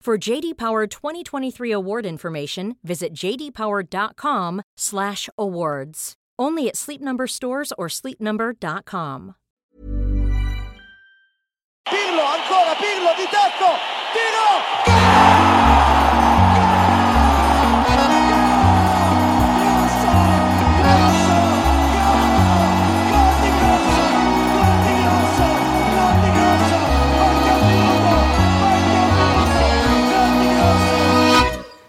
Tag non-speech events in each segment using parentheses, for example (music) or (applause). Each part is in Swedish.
For JD Power 2023 award information, visit jdpower.com/awards. Only at Sleep Number stores or sleepnumber.com. Pirlo, ancora Pirlo di tacco, tiro!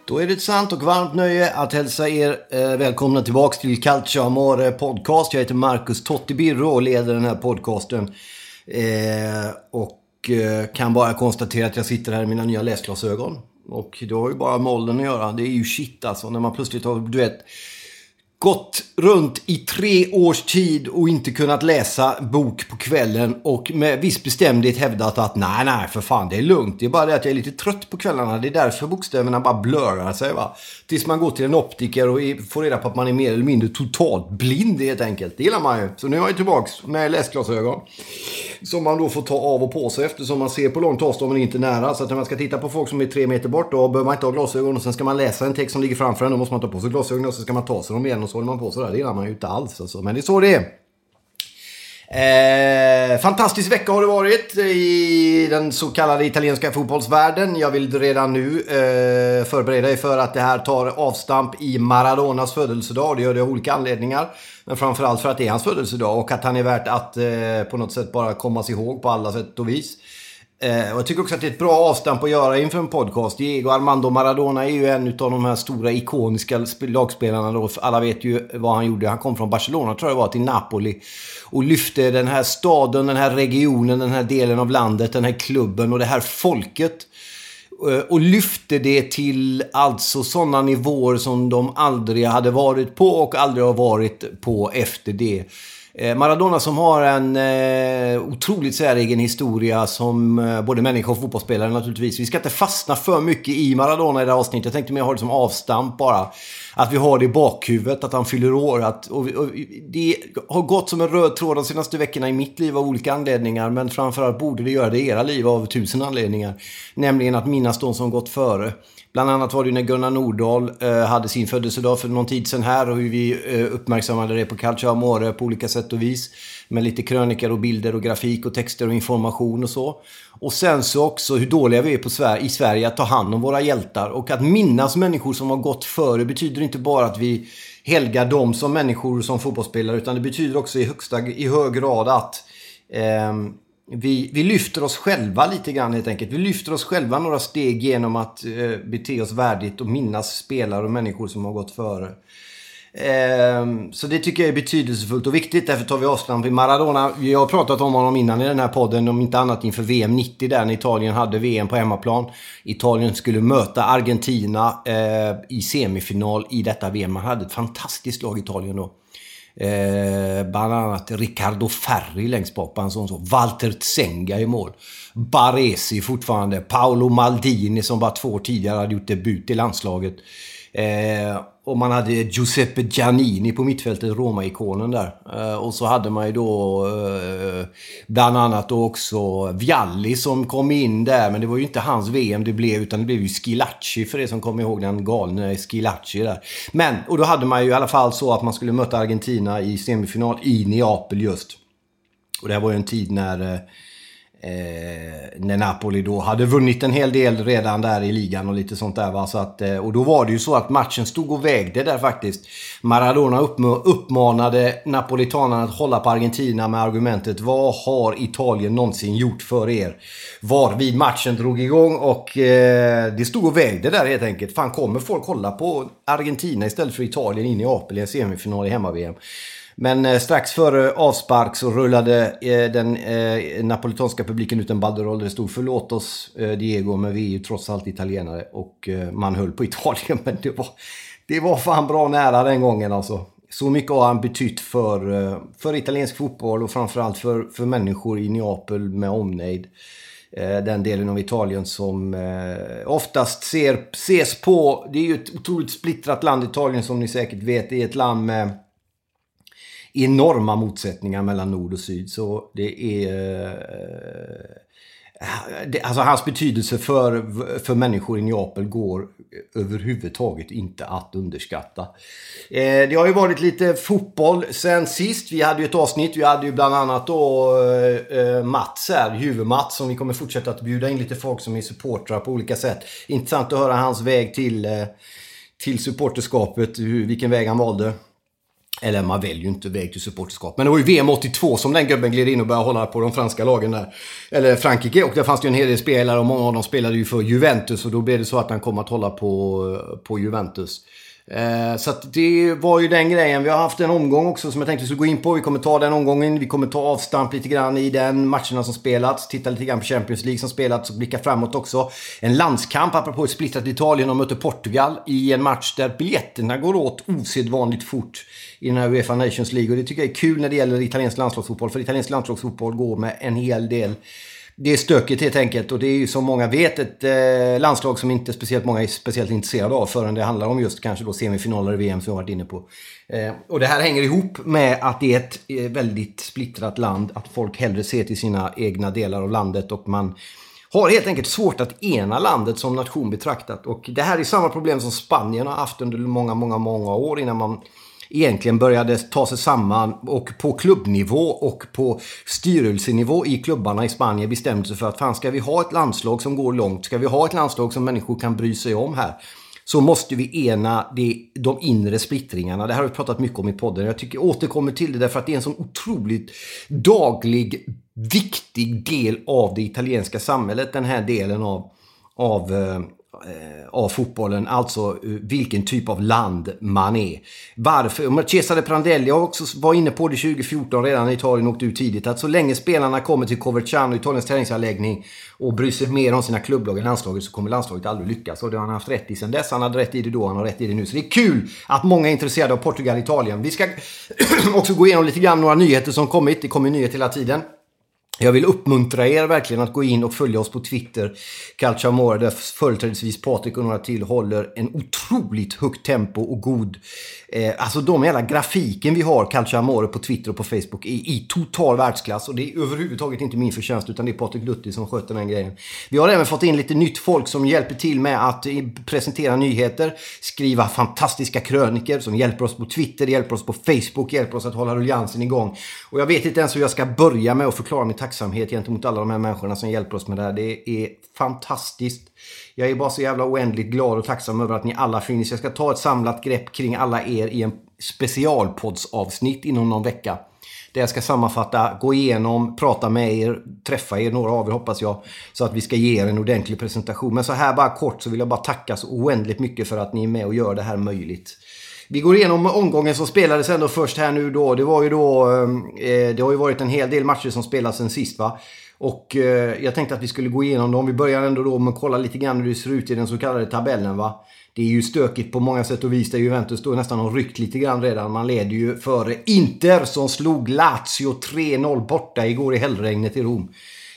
Då är det ett sant och varmt nöje att hälsa er eh, välkomna tillbaks till Calcio Amore Podcast. Jag heter Marcus Tottibirro och leder den här podcasten. Eh, och eh, kan bara konstatera att jag sitter här i mina nya läsglasögon. Och det har ju bara med åldern att göra. Det är ju shit alltså när man plötsligt har, du vet gått runt i tre års tid och inte kunnat läsa bok på kvällen och med viss bestämdhet hävdat att nej, nej, för fan, det är lugnt. Det är bara det att jag är lite trött på kvällarna. Det är därför bokstäverna bara blurrar sig. Va? Tills man går till en optiker och får reda på att man är mer eller mindre totalt blind helt enkelt. Det gillar man ju. Så nu är jag tillbaks med läsglasögon. Som man då får ta av och på sig eftersom man ser på långt avstånd men inte nära. Så att när man ska titta på folk som är tre meter bort då behöver man inte ha glasögon. Och sen ska man läsa en text som ligger framför en. Då måste man ta på sig glasögonen och så ska man ta sig dem igen och så håller man på sådär. Det gillar man ju inte alls alltså. Men det är så det är. Eh, fantastisk vecka har det varit i den så kallade italienska fotbollsvärlden. Jag vill redan nu eh, förbereda er för att det här tar avstamp i Maradonas födelsedag. Det gör det av olika anledningar. Men framförallt för att det är hans födelsedag och att han är värt att eh, på något sätt bara kommas ihåg på alla sätt och vis. Eh, och jag tycker också att det är ett bra avstamp att göra inför en podcast. Diego Armando Maradona är ju en av de här stora ikoniska lagspelarna. Då. Alla vet ju vad han gjorde. Han kom från Barcelona, tror jag det var, till Napoli. Och lyfte den här staden, den här regionen, den här delen av landet, den här klubben och det här folket. Eh, och lyfte det till alltså sådana nivåer som de aldrig hade varit på och aldrig har varit på efter det. Eh, Maradona som har en eh, otroligt säregen historia som eh, både människa och fotbollsspelare naturligtvis. Vi ska inte fastna för mycket i Maradona i det här avsnittet. Jag tänkte mer ha det som avstamp bara. Att vi har det i bakhuvudet, att han fyller år. Att, och, och, det har gått som en röd tråd de senaste veckorna i mitt liv av olika anledningar. Men framförallt borde det göra det i era liv av tusen anledningar. Nämligen att minnas de som gått före. Bland annat var det ju när Gunnar Nordahl eh, hade sin födelsedag för någon tid sedan här och hur vi eh, uppmärksammade det på Calcio Amore på olika sätt och vis. Med lite krönikor och bilder och grafik och texter och information och så. Och sen så också hur dåliga vi är på Sver i Sverige att ta hand om våra hjältar. Och att minnas människor som har gått före betyder inte bara att vi helgar dem som människor som fotbollsspelare utan det betyder också i, högsta, i hög grad att eh, vi, vi lyfter oss själva lite grann helt enkelt. Vi lyfter oss själva några steg genom att eh, bete oss värdigt och minnas spelare och människor som har gått före. Eh, så det tycker jag är betydelsefullt och viktigt. Därför tar vi avstamp i Maradona. Jag har pratat om honom innan i den här podden. Om inte annat inför VM 90 där när Italien hade VM på hemmaplan. Italien skulle möta Argentina eh, i semifinal i detta VM. Man hade ett fantastiskt lag Italien då. Eh, bland annat Riccardo Ferri längst bak på sån så. Walter Tsenga i mål. Baresi fortfarande. Paolo Maldini som bara två år tidigare hade gjort debut i landslaget. Eh, och man hade Giuseppe Giannini på mittfältet, Roma-ikonen där. Eh, och så hade man ju då eh, bland annat då också Vialli som kom in där. Men det var ju inte hans VM det blev, utan det blev ju Schilacci för det som kommer ihåg den galne Schilacci där. Men, och då hade man ju i alla fall så att man skulle möta Argentina i semifinal i Neapel just. Och det här var ju en tid när eh, Eh, när Napoli då hade vunnit en hel del redan där i ligan och lite sånt där. Va? Så att, eh, och då var det ju så att matchen stod och vägde där faktiskt. Maradona uppmanade napolitanerna att hålla på Argentina med argumentet Vad har Italien någonsin gjort för er? Varvid matchen drog igång och eh, det stod och vägde där helt enkelt. Fan, kommer folk hålla på Argentina istället för Italien in i Apel i en semifinal i hemma-VM? Men eh, strax före avspark så rullade eh, den eh, napolitanska publiken ut en banderoll där det stod “Förlåt oss eh, Diego, men vi är ju trots allt italienare” och eh, man höll på Italien. (laughs) Men det var, det var fan bra nära den gången alltså. Så mycket har han betytt för, eh, för italiensk fotboll och framförallt för, för människor i Neapel med omnejd. Den delen av Italien som oftast ser, ses på... Det är ju ett otroligt splittrat land, Italien, som ni säkert vet. Det är ett land med enorma motsättningar mellan nord och syd. Så det är... Eh, det, alltså hans betydelse för, för människor i Neapel går överhuvudtaget inte att underskatta. Eh, det har ju varit lite fotboll sen sist. Vi hade ju ett avsnitt. Vi hade ju bland annat då eh, eh Mats här, huvudmats, som vi kommer fortsätta att bjuda in lite folk som är supportrar på olika sätt. Intressant att höra hans väg till, eh, till supporterskapet, hur, vilken väg han valde. Eller man väljer ju inte väg till supporterskap. Men det var ju VM 82 som den gubben gled in och började hålla på de franska lagen där. Eller Frankrike. Och där fanns det ju en hel del spelare och många av dem spelade ju för Juventus. Och då blev det så att han kom att hålla på, på Juventus. Eh, så att det var ju den grejen. Vi har haft en omgång också som jag tänkte vi skulle gå in på. Vi kommer ta den omgången. Vi kommer ta avstamp lite grann i den matcherna som spelats. Titta lite grann på Champions League som spelats och blicka framåt också. En landskamp, apropå ett splittrat Italien, och möter Portugal i en match där biljetterna går åt osedvanligt fort i den här Uefa Nations League. Och det tycker jag är kul när det gäller italiensk landslagsfotboll. För italiensk landslagsfotboll går med en hel del det är stökigt helt enkelt och det är ju som många vet ett eh, landslag som inte speciellt många är speciellt intresserade av förrän det handlar om just kanske då semifinaler i VM som jag varit inne på. Eh, och det här hänger ihop med att det är ett eh, väldigt splittrat land, att folk hellre ser till sina egna delar av landet och man har helt enkelt svårt att ena landet som nation betraktat. Och det här är samma problem som Spanien har haft under många, många, många år innan man egentligen började ta sig samman och på klubbnivå och på styrelsenivå i klubbarna i Spanien bestämde sig för att fan ska vi ha ett landslag som går långt, ska vi ha ett landslag som människor kan bry sig om här så måste vi ena de, de inre splittringarna. Det här har vi pratat mycket om i podden. Jag tycker jag återkommer till det därför att det är en sån otroligt daglig, viktig del av det italienska samhället. Den här delen av, av eh, Eh, av fotbollen, alltså eh, vilken typ av land man är. Varför? Cesare Prandelli jag också var inne på det 2014 redan när Italien åkte ut tidigt. Att så länge spelarna kommer till Coverciano, Italiens träningsanläggning och bryr sig mer om sina klubblag än landslaget så kommer landslaget aldrig lyckas. Och det har han haft rätt i sen dess. Han hade rätt i det då, han har rätt i det nu. Så det är kul att många är intresserade av Portugal och Italien. Vi ska (clears throat) också gå igenom lite grann några nyheter som kommit. Det kommer nyheter hela tiden. Jag vill uppmuntra er verkligen att gå in och följa oss på Twitter. Calciamore, där företrädesvis Patrik och några till håller en otroligt högt tempo och god... Eh, alltså de jävla grafiken vi har, Calciamore, på Twitter och på Facebook är i total världsklass. Och det är överhuvudtaget inte min förtjänst utan det är Patrik Lutti som sköter den grejen. Vi har även fått in lite nytt folk som hjälper till med att eh, presentera nyheter, skriva fantastiska kröniker som hjälper oss på Twitter, hjälper oss på Facebook, hjälper oss att hålla ruljansen igång. Och jag vet inte ens hur jag ska börja med att förklara mitt tacksamhet gentemot alla de här människorna som hjälper oss med det här. Det är fantastiskt. Jag är bara så jävla oändligt glad och tacksam över att ni alla finns. Jag ska ta ett samlat grepp kring alla er i en specialpoddsavsnitt inom någon vecka. Där jag ska sammanfatta, gå igenom, prata med er, träffa er, några av er hoppas jag. Så att vi ska ge er en ordentlig presentation. Men så här bara kort så vill jag bara tacka så oändligt mycket för att ni är med och gör det här möjligt. Vi går igenom omgången som spelades ändå först här nu då. Det var ju då... Ehm, eh, det har ju varit en hel del matcher som spelats sen sist va. Och eh, jag tänkte att vi skulle gå igenom dem. Vi börjar ändå då med att kolla lite grann hur det ser ut i den så kallade tabellen va. Det är ju stökigt på många sätt och vis där Juventus då nästan har ryckt lite grann redan. Man leder ju före Inter som slog Lazio 3-0 borta igår i hällregnet i Rom.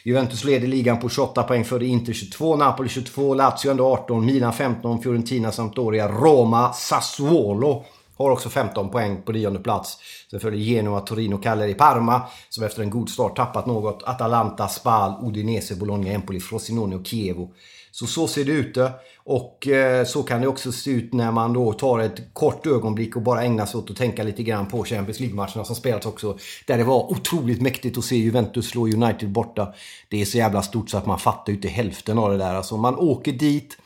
Juventus leder ligan på 28 poäng före Inter 22, Napoli 22, Lazio ändå 18, Milan 15, Fiorentina, Sampdoria, Roma, Sassuolo har också 15 poäng på nionde plats. Sen följer Genoa, Torino, Cagliari, Parma som efter en god start tappat något. Atalanta, Spal, Udinese, Bologna, Empoli, Frosinone och Chievo Så så ser det ut. Eh. Och eh, så kan det också se ut när man då tar ett kort ögonblick och bara ägnar sig åt att tänka lite grann på Champions League-matcherna som spelats också. Där det var otroligt mäktigt att se Juventus slå United borta. Det är så jävla stort så att man fattar ju inte hälften av det där. Alltså man åker dit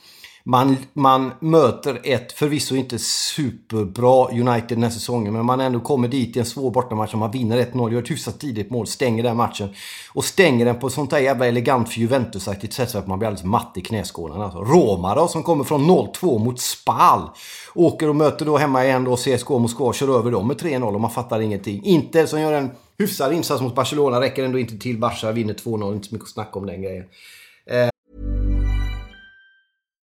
man, man möter ett förvisso inte superbra United den här säsongen, men man ändå kommer dit i en svår bortamatch och man vinner 1-0, gör ett hyfsat tidigt mål, stänger den matchen. Och stänger den på ett sånt där jävla elegant för Juventus-aktigt sätt så att man blir alldeles matt i knäskålarna. Alltså, Roma då, som kommer från 0-2 mot Spal. Åker och möter då hemma igen då CSKA Moskva, kör över dem med 3-0 och man fattar ingenting. Inter som gör en hyfsad insats mot Barcelona, räcker ändå inte till. Barca vinner 2-0, inte så mycket att snacka om den grejen. Eh,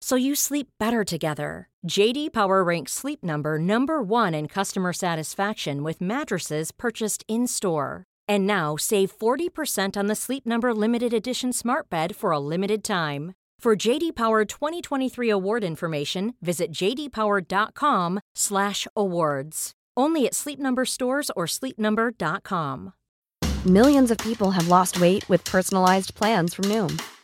so you sleep better together. JD Power ranks Sleep Number number 1 in customer satisfaction with mattresses purchased in-store. And now save 40% on the Sleep Number limited edition smart bed for a limited time. For JD Power 2023 award information, visit jdpower.com/awards. Only at Sleep Number stores or sleepnumber.com. Millions of people have lost weight with personalized plans from Noom,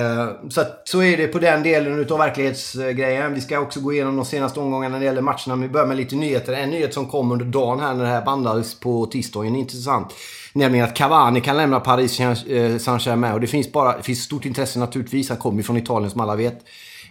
Eh, så, att, så är det på den delen utav verklighetsgrejen. Vi ska också gå igenom de senaste omgångarna när det gäller matcherna. Men vi börjar med lite nyheter. En nyhet som kom under dagen här när det här bandades på tisdagen. Intressant. Nämligen att Cavani kan lämna Paris eh, Saint-Germain. Och det finns, bara, det finns stort intresse naturligtvis. Han kommer ju från Italien som alla vet.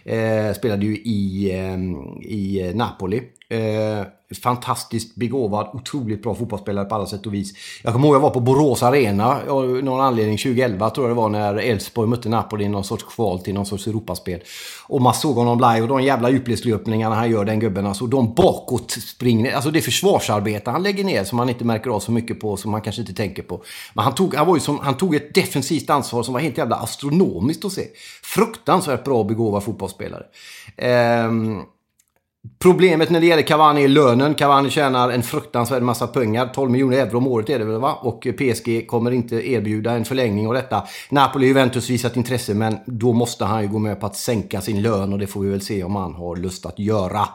Eh, spelade ju i, eh, i eh, Napoli. Eh, fantastiskt begåvad, otroligt bra fotbollsspelare på alla sätt och vis. Jag kommer ihåg jag var på Borås Arena av någon anledning 2011 tror jag det var när Elfsborg mötte Napoli i någon sorts kval till någon sorts Europaspel. Och man såg honom live och de jävla djupledslöpningarna han gör den gubben. Alltså de bakåt springer, alltså det försvarsarbete han lägger ner som man inte märker av så mycket på, som man kanske inte tänker på. Men han tog, han var ju som, han tog ett defensivt ansvar som var helt jävla astronomiskt att se. Fruktansvärt bra begåvad fotbollsspelare. Ehm, Problemet när det gäller Cavani är lönen. Cavani tjänar en fruktansvärd massa pengar. 12 miljoner euro om året är det väl va? Och PSG kommer inte erbjuda en förlängning av detta. Napoli och Juventus visat intresse men då måste han ju gå med på att sänka sin lön och det får vi väl se om han har lust att göra.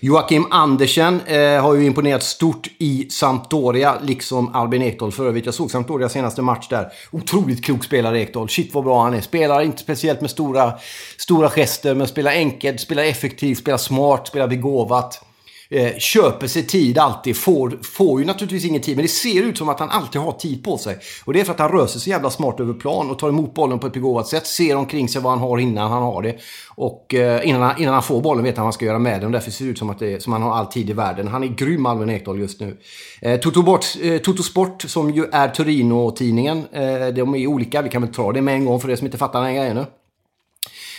Joakim Andersen eh, har ju imponerat stort i Sampdoria liksom Albin Ekdal för övrigt. Jag såg Sampdoria senaste match där. Otroligt klok spelare Ekdal. Shit vad bra han är. Spelar inte speciellt med stora, stora gester men spelar enkelt, spelar effektivt, spelar smart, spelar begåvat. Eh, köper sig tid alltid. Får, får ju naturligtvis ingen tid, men det ser ut som att han alltid har tid på sig. Och det är för att han rör sig så jävla smart över plan och tar emot bollen på ett begåvat sätt. Ser omkring sig vad han har innan han har det. Och eh, innan, han, innan han får bollen vet han vad han ska göra med den. Därför ser det ut som att det, som han har all tid i världen. Han är grym, Albin Ekdal, just nu. Eh, Toto, Bort, eh, Toto Sport, som ju är Torino-tidningen. Eh, de är olika, vi kan väl ta det med en gång för er som inte fattar den här grejen.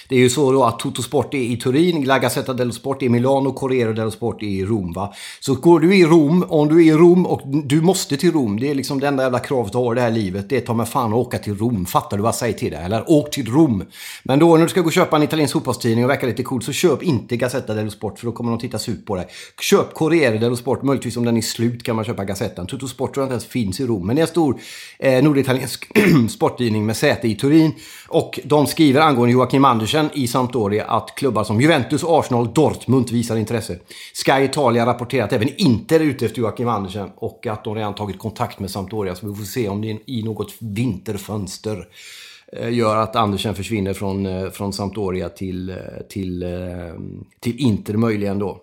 Det är ju så då att Toto Sport är i Turin, La Gazzetta dello Sport är i Milano, Corriere dello Sport är i Rom. Va? Så går du i Rom, om du är i Rom och du måste till Rom, det är liksom det enda jävla kravet du har i det här livet, det är ta mig fan att åka till Rom. Fattar du vad jag säger till dig? Eller åk till Rom. Men då när du ska gå och köpa en italiensk fotbollstidning och verka lite cool så köp inte Gazzetta dello Sport för då kommer de titta surt på dig. Köp Corriere dello Sport, möjligtvis om den är slut kan man köpa Gazettan. Toto Sport tror jag inte ens finns i Rom, men det är en stor eh, norditaliensk (clears throat) sporttidning med säte i Turin. Och de skriver angående Joakim Andersen i Sampdoria att klubbar som Juventus, Arsenal, Dortmund visar intresse. Sky Italia rapporterar att även Inter är ute efter Joakim Andersen och att de redan tagit kontakt med Sampdoria. Så vi får se om det i något vinterfönster. Eh, gör att Andersen försvinner från, eh, från Sampdoria till, eh, till, till Inter möjligen då.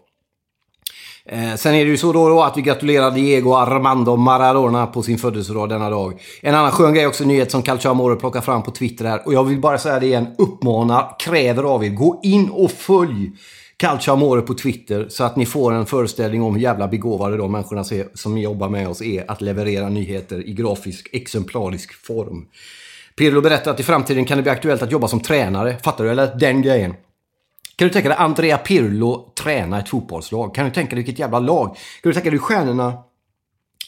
Eh, sen är det ju så då, då att vi gratulerar Diego Armando Maradona på sin födelsedag denna dag. En annan skön grej också, nyhet som Calcio Amore plockar fram på Twitter här. Och jag vill bara säga det igen, uppmanar, kräver av er, gå in och följ Calcio Amore på Twitter så att ni får en föreställning om hur jävla begåvade de människorna som jobbar med oss är att leverera nyheter i grafisk, exemplarisk form. Pirlo berättar att i framtiden kan det bli aktuellt att jobba som tränare. Fattar du? Eller den grejen. Kan du tänka dig Andrea Pirlo träna ett fotbollslag? Kan du tänka dig vilket jävla lag? Kan du tänka dig stjärnorna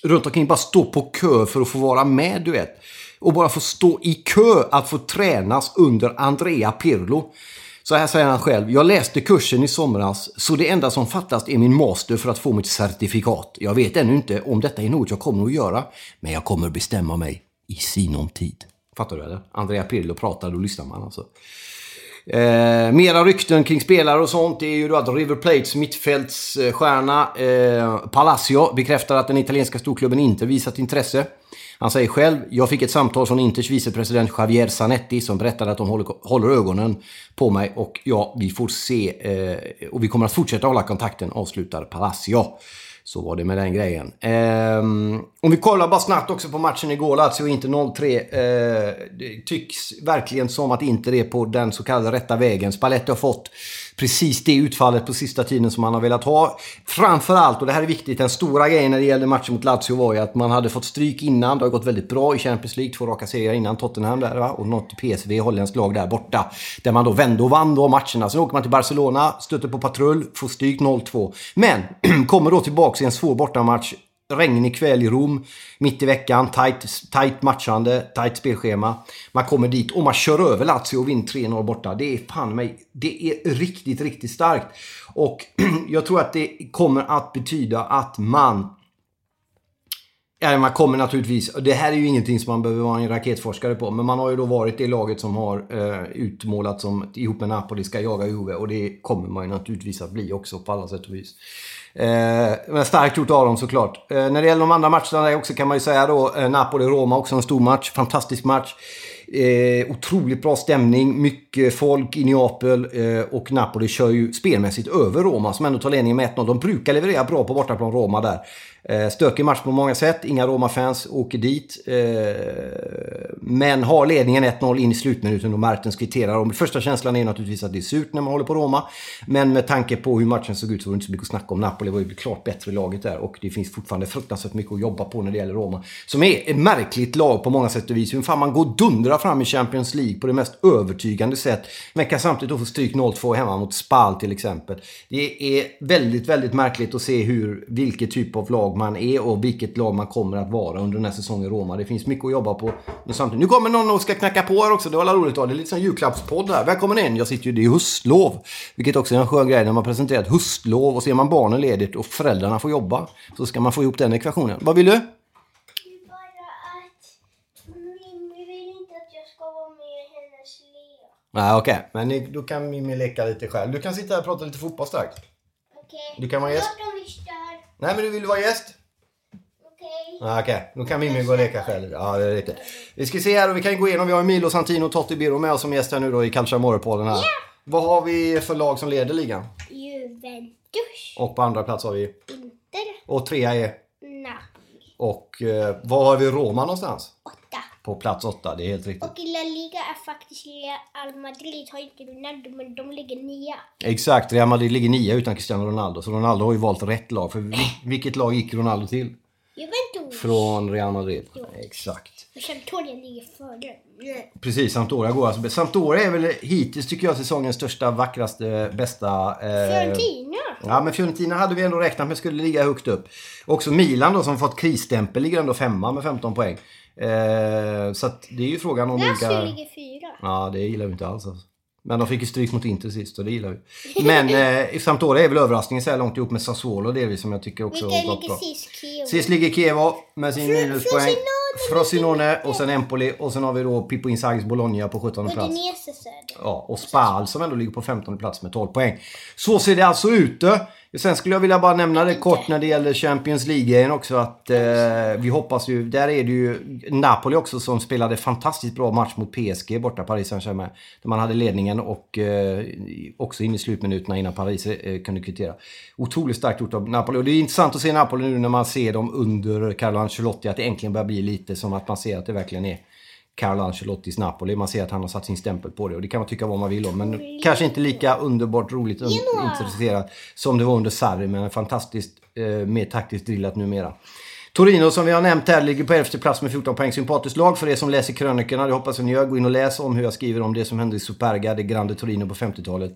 runt omkring bara stå på kö för att få vara med, du vet? Och bara få stå i kö att få tränas under Andrea Pirlo. Så här säger han själv. Jag läste kursen i somras, så det enda som fattas är min master för att få mitt certifikat. Jag vet ännu inte om detta är något jag kommer att göra, men jag kommer bestämma mig i sinom tid. Fattar du eller? Andrea Pirlo pratar, då lyssnar man alltså. Eh, mera rykten kring spelare och sånt. Det är ju då att River Plates mittfältsstjärna eh, Palacio bekräftar att den italienska storklubben inte visat intresse. Han säger själv, jag fick ett samtal från Inters vicepresident Javier Zanetti som berättade att de håller, håller ögonen på mig och ja, vi får se eh, och vi kommer att fortsätta hålla kontakten, avslutar Palacio. Så var det med den grejen. Um, om vi kollar bara snabbt också på matchen igår, Lazio inte 0-3. Uh, det tycks verkligen som att Inter är på den så kallade rätta vägen. Spalletti har fått precis det utfallet på sista tiden som han har velat ha. Framförallt, och det här är viktigt, den stora grejen när det gällde matchen mot Lazio var ju att man hade fått stryk innan. Det har gått väldigt bra i Champions League, två raka serier innan Tottenham där va? och något PSV, holländskt lag där borta. Där man då vände och vann då matcherna. Sen åker man till Barcelona, stöter på patrull, får stryk 0-2. Men (clears throat) kommer då tillbaka i en svår bortamatch regnig kväll i Rom, mitt i veckan, tight, tight matchande, tight spelschema. Man kommer dit och man kör över Lazio och vinner 3-0 borta. Det är fan mig, det är riktigt, riktigt starkt. Och (clears throat) jag tror att det kommer att betyda att man Ja, man kommer naturligtvis, det här är ju ingenting som man behöver vara en raketforskare på, men man har ju då varit det laget som har eh, utmålat som ihop med Napoli ska jaga Juve och det kommer man ju naturligtvis att bli också på alla sätt och vis. Eh, men starkt gjort av dem såklart. Eh, när det gäller de andra matcherna också kan man ju säga då eh, Napoli-Roma också en stor match. Fantastisk match. Eh, otroligt bra stämning, mycket folk i Neapel eh, och Napoli kör ju spelmässigt över Roma som ändå tar ledningen med 1-0. De brukar leverera bra på bortaplan Roma där. Eh, stökig match på många sätt. Inga Roma-fans åker dit. Eh, men har ledningen 1-0 in i slutminuten och Mertens kvitterar. Och första känslan är naturligtvis att det är surt när man håller på Roma. Men med tanke på hur matchen såg ut så var det inte så mycket att snacka om. Napoli var ju klart bättre laget där och det finns fortfarande fruktansvärt mycket att jobba på när det gäller Roma. Som är ett märkligt lag på många sätt och vis. Hur fan man går och dundrar fram i Champions League på det mest övertygande sätt. Men kan samtidigt då få stryk 0-2 hemma mot Spal till exempel. Det är väldigt, väldigt märkligt att se hur, vilket typ av lag man är och vilket lag man kommer att vara under den här säsongen i Roma. Det finns mycket att jobba på. Men samtidigt, nu kommer någon och ska knacka på här också. Det var roligt. Det är lite som julklappspodd här. Välkommen in. Jag sitter ju, det är höstlov. Vilket också är en skön grej när man presenterar ett höstlov och ser man barnen ledigt och föräldrarna får jobba. Så ska man få ihop den ekvationen. Vad vill du? Bara att Mimmi vill inte att jag ska vara med i hennes lek. Nej, okej. Okay. Men ni, då kan Mimmi leka lite själv. Du kan sitta här och prata lite fotboll strax. Okej? Du kan vara gäst. Nej, men du vill vara gäst? Okej? Ah, Okej, okay. då kan Mimmi gå och leka själv. Ja, det är riktigt. Vi ska se här och vi kan gå igenom. Vi har Milo Santino och Totti Biro med oss som gäst här nu då i Calciamore-podden här. Ja. Vad har vi för lag som leder ligan? Juventus. Och på andra plats har vi? Inter. Och trea är? Napoli. Och eh, var har vi Roma någonstans? Åtta. På plats åtta, det är helt riktigt. Och i La Liga är faktiskt Real Madrid har inte Ronaldo men de ligger nia. Exakt, Real Madrid ligger nia utan Cristiano Ronaldo. Så Ronaldo har ju valt rätt lag. För vil- vilket lag gick Ronaldo till? Juventus. Från Real Madrid. Ja. Exakt. Och Sampdoria ligger före. Precis, Sampdoria går alltså. Sampdoria är väl hittills tycker jag säsongens största, vackraste, bästa... Eh, Fiorentina. Ja, men Fiorentina hade vi ändå räknat med skulle ligga högt upp. Också Milan då som fått krisstämpel ligger ändå femma med 15 poäng. Eh, så att det är ju frågan om Lazio ligger fyra. Ja, det gillar vi inte alls alltså. Men de fick ju stryk mot Inter sist och det gillar vi. (laughs) Men eh, Sampdoria är väl överraskningen så här långt ihop med Sassuolo delvis som jag tycker också Vilka har gått bra. sist? Kiev. Sist ligger Kievo med sin minuspoäng. Frosinone och sen Empoli och sen har vi då Pippo Inzaghis Bologna på 17 plats. Udinese det. Ja, och Spal som ändå ligger på 15 plats med 12 poäng. Så ser det alltså ut. Sen skulle jag vilja bara nämna det kort när det gäller Champions League-grejen också att eh, vi hoppas ju, där är det ju Napoli också som spelade fantastiskt bra match mot PSG borta Paris Saint-Germain. Där man hade ledningen och eh, också in i slutminuterna innan Paris eh, kunde kvittera. Otroligt starkt gjort av Napoli och det är intressant att se Napoli nu när man ser dem under Carlo Ancelotti att det äntligen börjar bli lite som att man ser att det verkligen är Carlo Ancelottis Napoli. Man ser att han har satt sin stämpel på det och det kan man tycka vad man vill om. Men kanske inte lika underbart roligt och intresserat som det var under Sarri. Men fantastiskt eh, mer taktiskt drillat numera. Torino som vi har nämnt här ligger på elfte plats med 14 poäng. Sympatiskt lag för er som läser krönikorna. Det hoppas jag ni gör. Gå in och läs om hur jag skriver om det som hände i Superga, det Grande Torino på 50-talet.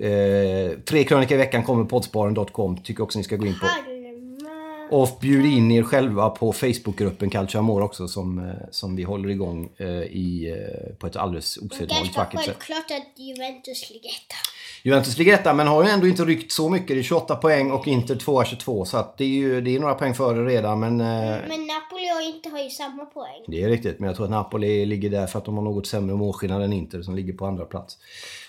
Eh, tre krönikor i veckan kommer på poddsparen.com. Tycker också ni ska gå in på. Och bjud in er själva på Facebookgruppen Calcio Amor också som, eh, som vi håller igång eh, i, eh, på ett alldeles osedvanligt vackert sätt. självklart att Juventus ligger etta. Juventus ligger etta men har ju ändå inte ryckt så mycket. Det är 28 poäng och Inter 2 22 så att det är ju det är några poäng före redan men... Men Napoli och Inter har ju samma poäng. Det är riktigt men jag tror att Napoli ligger där för att de har något sämre målskillnad än Inter som ligger på andra plats.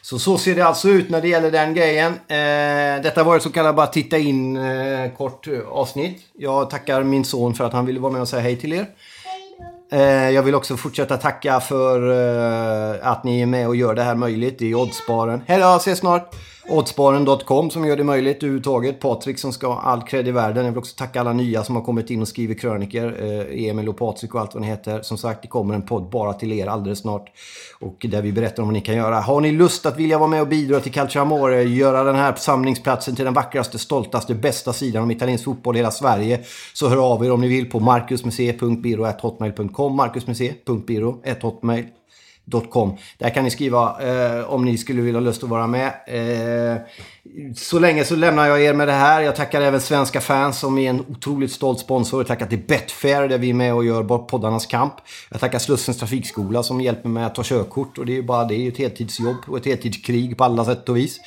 Så så ser det alltså ut när det gäller den grejen. Eh, detta var ett så kallat bara titta in eh, kort avsnitt. Jag tackar min son för att han ville vara med och säga hej till er. Eh, jag vill också fortsätta tacka för eh, att ni är med och gör det här möjligt i Oddsbaren. Hej då, ses snart! Oddsparen.com som gör det möjligt överhuvudtaget. Patrik som ska ha all cred i världen. Jag vill också tacka alla nya som har kommit in och skrivit kröniker. Eh, Emil och Patrik och allt vad ni heter. Som sagt, det kommer en podd bara till er alldeles snart. Och där vi berättar om vad ni kan göra. Har ni lust att vilja vara med och bidra till Calcio Amore, göra den här samlingsplatsen till den vackraste, stoltaste, bästa sidan om italiensk fotboll i hela Sverige. Så hör av er om ni vill på marcusmusee.biro.hotmail.com marcusmusee.biro.hotmail Com. Där kan ni skriva eh, om ni skulle vilja ha lust att vara med. Eh, så länge så lämnar jag er med det här. Jag tackar även svenska fans som är en otroligt stolt sponsor. Jag tackar till Betfair där vi är med och gör poddarnas kamp. Jag tackar Slussens trafikskola som hjälper mig att ta körkort. Och det är ju bara det, är ett heltidsjobb och ett heltidskrig på alla sätt och vis.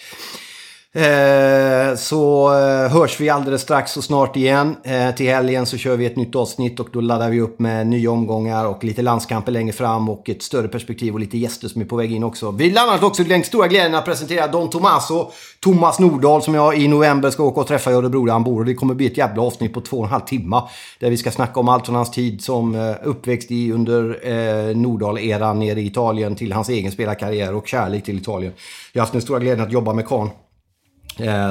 Eh, så eh, hörs vi alldeles strax och snart igen. Eh, till helgen så kör vi ett nytt avsnitt och då laddar vi upp med nya omgångar och lite landskamper längre fram och ett större perspektiv och lite gäster som är på väg in också. Vi landar också den stora glädjen att presentera Don Tomaso, Thomas Nordahl som jag i november ska åka och träffa i Örebro där han bor. Och det kommer bli ett jävla avsnitt på två och en halv timme. Där vi ska snacka om allt från hans tid som eh, uppväxt i under eh, Nordahl-eran nere i Italien till hans egen spelarkarriär och kärlek till Italien. Jag har haft den stora glädjen att jobba med Kahn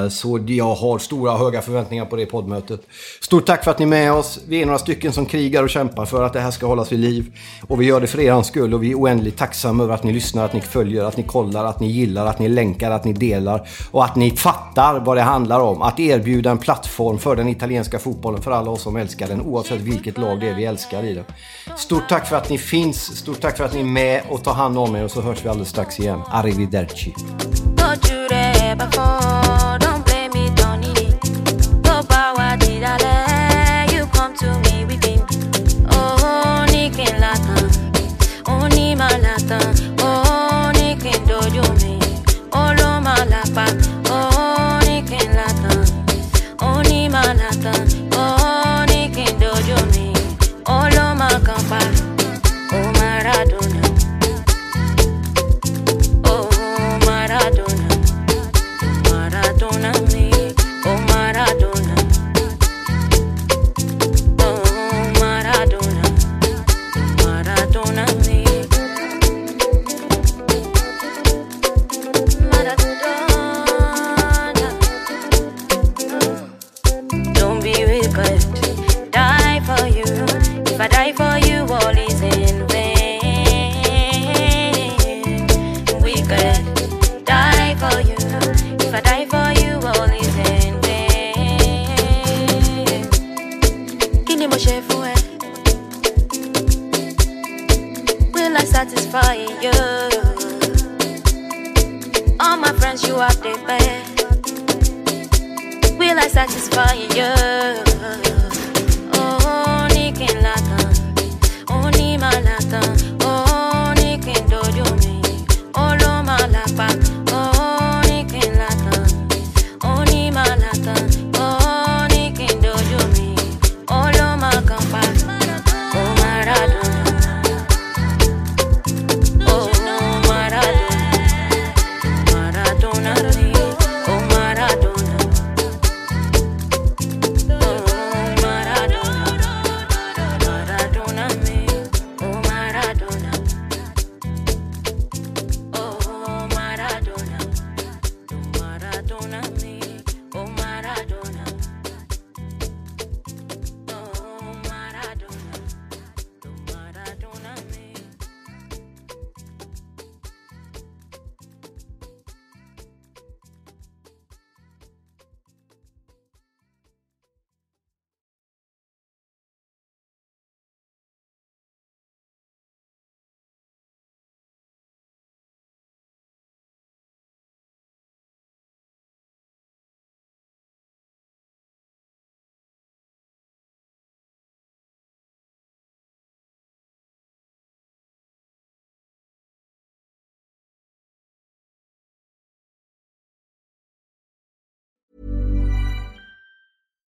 så jag har stora höga förväntningar på det poddmötet. Stort tack för att ni är med oss. Vi är några stycken som krigar och kämpar för att det här ska hållas vid liv. Och vi gör det för er skull och vi är oändligt tacksamma över att ni lyssnar, att ni följer, att ni kollar, att ni gillar, att ni länkar, att ni delar. Och att ni fattar vad det handlar om. Att erbjuda en plattform för den italienska fotbollen för alla oss som älskar den oavsett vilket lag det är vi älskar i den. Stort tack för att ni finns. Stort tack för att ni är med och tar hand om er och så hörs vi alldeles strax igen. Arrivederci.